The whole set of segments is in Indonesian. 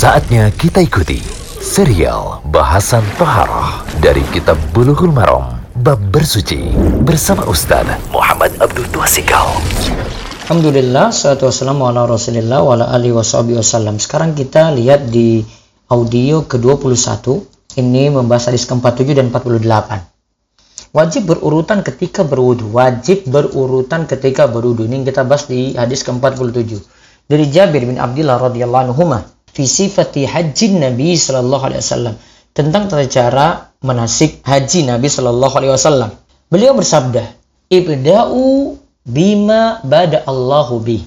Saatnya kita ikuti serial bahasan Toharoh dari Kitab Bulughul Maram Bab Bersuci bersama Ustaz Muhammad Abdul Tuasikal. Alhamdulillah, salatu wassalamu ala rasulillah wa ala alihi wasallam. Sekarang kita lihat di audio ke-21. Ini membahas hadis ke-47 dan 48. Wajib berurutan ketika berwudu. Wajib berurutan ketika berwudu. Ini kita bahas di hadis ke-47. Dari Jabir bin Abdullah radhiyallahu anhu sifati haji Nabi sallallahu alaihi wasallam tentang tata cara manasik haji Nabi sallallahu alaihi wasallam. Beliau bersabda, "Ibda'u bima bada Allahu bi."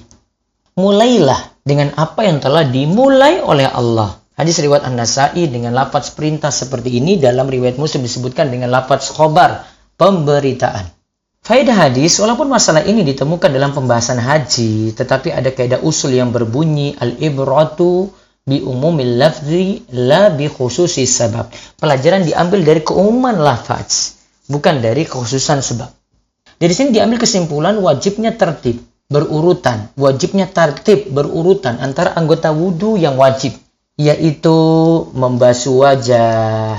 Mulailah dengan apa yang telah dimulai oleh Allah. Hadis riwayat An-Nasai dengan lafaz perintah seperti ini dalam riwayat Muslim disebutkan dengan lafaz khobar, pemberitaan. Faedah hadis, walaupun masalah ini ditemukan dalam pembahasan haji, tetapi ada kaidah usul yang berbunyi al-ibratu bi umumil lafzi la bi khususi sabab. Pelajaran diambil dari keumuman lafaz, bukan dari kekhususan sebab. Dari sini diambil kesimpulan wajibnya tertib, berurutan, wajibnya tertib, berurutan antara anggota wudhu yang wajib, yaitu membasuh wajah,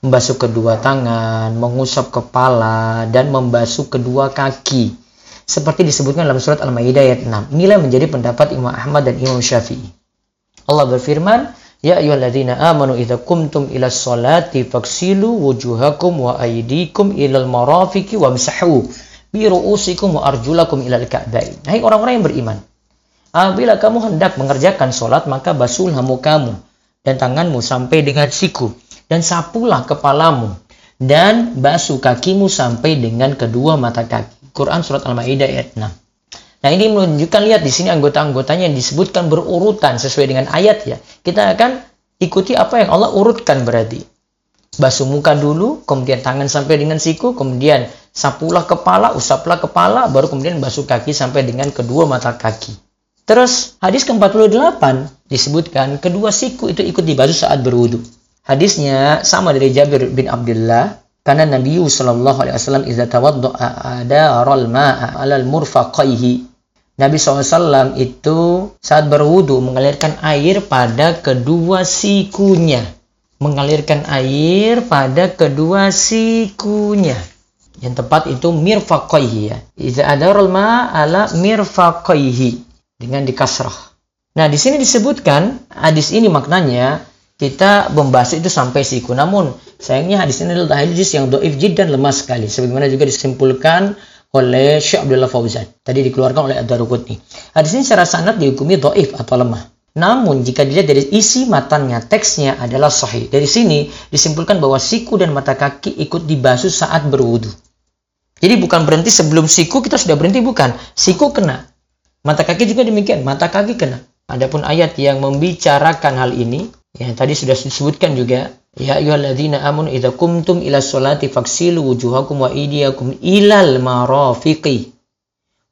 membasuh kedua tangan, mengusap kepala, dan membasuh kedua kaki. Seperti disebutkan dalam surat Al-Maidah ayat 6. Inilah menjadi pendapat Imam Ahmad dan Imam Syafi'i. Allah berfirman, Ya ayyuhalladzina amanu idza kumtum ila sholati faksilu wujuhakum wa aydikum ilal marafiqi wamsahu bi ru'usikum wa arjulakum ilal ka'bain. Hai orang-orang yang beriman, apabila kamu hendak mengerjakan sholat maka basuhlah mukamu dan tanganmu sampai dengan siku dan sapulah kepalamu dan basuh kakimu sampai dengan kedua mata kaki. Quran surat Al-Maidah ayat 6. Nah ini menunjukkan lihat di sini anggota-anggotanya yang disebutkan berurutan sesuai dengan ayat ya. Kita akan ikuti apa yang Allah urutkan berarti. Basuh muka dulu, kemudian tangan sampai dengan siku, kemudian sapulah kepala, usaplah kepala, baru kemudian basuh kaki sampai dengan kedua mata kaki. Terus hadis ke-48 disebutkan kedua siku itu ikut dibasuh saat berwudu. Hadisnya sama dari Jabir bin Abdullah karena Nabi sallallahu alaihi wasallam idza tawaddaa ada ma'a 'alal murfaqaihi Nabi SAW itu saat berwudu mengalirkan air pada kedua sikunya. Mengalirkan air pada kedua sikunya. Yang tepat itu mirfaqaihi ya. Iza adarul ala mirfaqaihi. Dengan dikasrah. Nah, di sini disebutkan hadis ini maknanya kita membahas itu sampai siku. Namun, sayangnya hadis ini adalah hadis yang doif dan lemah sekali. Sebagaimana juga disimpulkan oleh Syekh Abdullah Fauzan. Tadi dikeluarkan oleh Ad-Daruqutni. Hadis ini secara sanad dihukumi doif atau lemah. Namun jika dilihat dari isi matanya, teksnya adalah sahih. Dari sini disimpulkan bahwa siku dan mata kaki ikut dibasuh saat berwudu. Jadi bukan berhenti sebelum siku kita sudah berhenti, bukan. Siku kena. Mata kaki juga demikian, mata kaki kena. Adapun ayat yang membicarakan hal ini, yang tadi sudah disebutkan juga, Ya ayyuhalladzina amanu idza kumtum ila sholati faksilu wujuhakum wa aydiyakum ilal marafiqi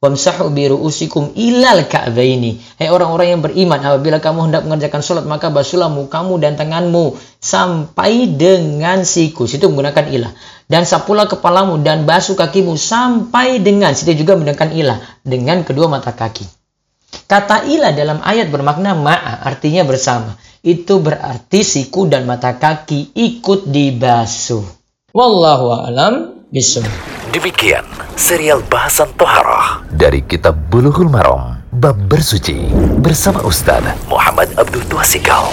wamsahu bi ru'usikum ilal ka'baini. Hai orang-orang yang beriman, apabila kamu hendak mengerjakan sholat maka basuhlah mukamu dan tanganmu sampai dengan siku. Situ menggunakan ilah. Dan sapulah kepalamu dan basuh kakimu sampai dengan situ juga menggunakan ilah dengan kedua mata kaki. Kata ilah dalam ayat bermakna ma'a, artinya bersama itu berarti siku dan mata kaki ikut dibasuh. Wallahu a'lam bishawab. Demikian serial bahasan toharah dari kitab Bulughul Maram bab bersuci bersama Ustaz Muhammad Abdul Tuasikal.